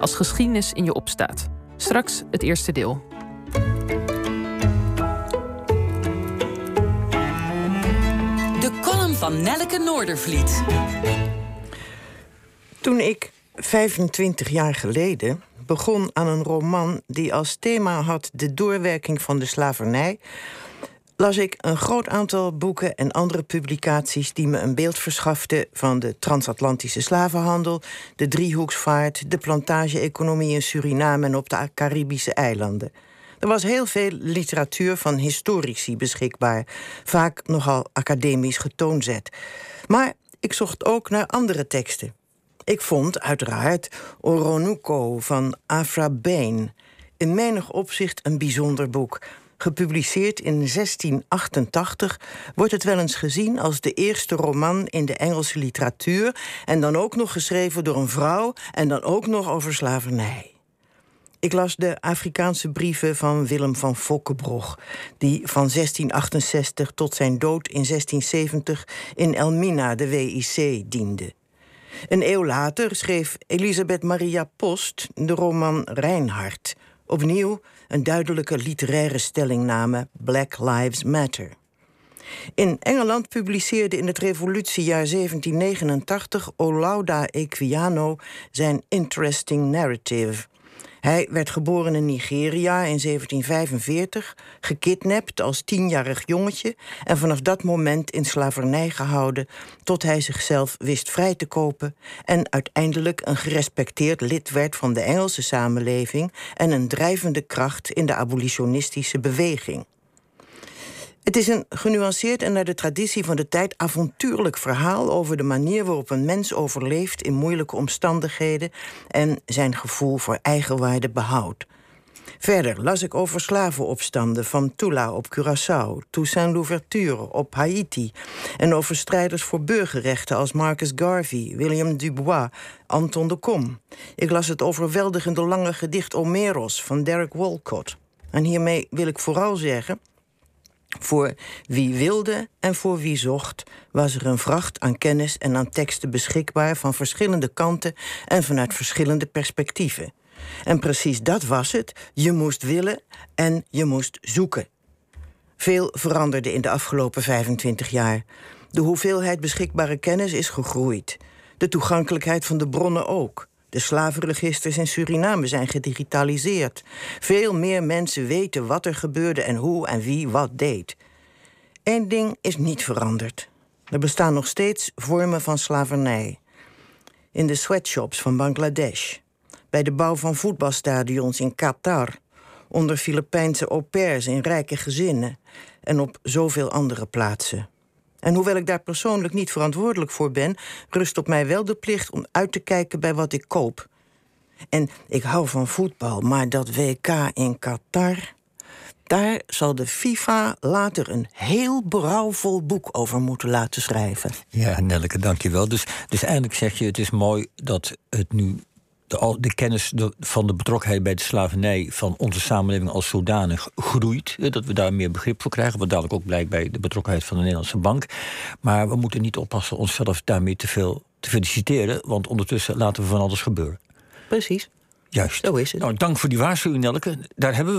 Als geschiedenis in je opstaat. Straks het eerste deel. De column van Nelleke Noordervliet. Toen ik 25 jaar geleden begon aan een roman die als thema had de doorwerking van de slavernij, las ik een groot aantal boeken en andere publicaties die me een beeld verschaften van de transatlantische slavenhandel, de driehoeksvaart, de plantage-economie in Suriname en op de Caribische eilanden. Er was heel veel literatuur van historici beschikbaar, vaak nogal academisch getoonzet. Maar ik zocht ook naar andere teksten. Ik vond uiteraard Oronuko van Afra Bain. In menig opzicht een bijzonder boek. Gepubliceerd in 1688 wordt het wel eens gezien als de eerste roman in de Engelse literatuur. En dan ook nog geschreven door een vrouw en dan ook nog over slavernij. Ik las de Afrikaanse brieven van Willem van Fokkebrog, die van 1668 tot zijn dood in 1670 in Elmina, de WIC, diende. Een eeuw later schreef Elisabeth Maria Post de roman Reinhard. Opnieuw een duidelijke literaire stellingname: Black Lives Matter. In Engeland publiceerde in het revolutiejaar 1789 Olauda Equiano zijn Interesting Narrative. Hij werd geboren in Nigeria in 1745, gekidnapt als tienjarig jongetje en vanaf dat moment in slavernij gehouden tot hij zichzelf wist vrij te kopen en uiteindelijk een gerespecteerd lid werd van de Engelse samenleving en een drijvende kracht in de abolitionistische beweging. Het is een genuanceerd en naar de traditie van de tijd avontuurlijk verhaal over de manier waarop een mens overleeft in moeilijke omstandigheden en zijn gevoel voor eigenwaarde behoudt. Verder las ik over slavenopstanden van Tula op Curaçao, Toussaint Louverture op Haiti en over strijders voor burgerrechten als Marcus Garvey, William Dubois, Anton de Kom. Ik las het overweldigende lange gedicht Omeros van Derek Walcott. En hiermee wil ik vooral zeggen voor wie wilde en voor wie zocht, was er een vracht aan kennis en aan teksten beschikbaar van verschillende kanten en vanuit verschillende perspectieven. En precies dat was het: je moest willen en je moest zoeken. Veel veranderde in de afgelopen 25 jaar. De hoeveelheid beschikbare kennis is gegroeid. De toegankelijkheid van de bronnen ook. De slavenregisters in Suriname zijn gedigitaliseerd. Veel meer mensen weten wat er gebeurde en hoe en wie wat deed. Eén ding is niet veranderd. Er bestaan nog steeds vormen van slavernij. In de sweatshops van Bangladesh. Bij de bouw van voetbalstadions in Qatar. Onder Filipijnse au pairs in rijke gezinnen. En op zoveel andere plaatsen. En hoewel ik daar persoonlijk niet verantwoordelijk voor ben, rust op mij wel de plicht om uit te kijken bij wat ik koop. En ik hou van voetbal, maar dat WK in Qatar. Daar zal de FIFA later een heel berouwvol boek over moeten laten schrijven. Ja, Nelleke, dankjewel. Dus, dus eigenlijk zeg je, het is mooi dat het nu de, de kennis van de betrokkenheid bij de slavernij van onze samenleving als zodanig groeit. Dat we daar meer begrip voor krijgen. Wat dadelijk ook blijkt bij de betrokkenheid van de Nederlandse bank. Maar we moeten niet oppassen onszelf daarmee te veel te feliciteren. Want ondertussen laten we van alles gebeuren. Precies. Juist. Zo is het. Nou, dank voor die waarschuwing, Nelke. Daar hebben we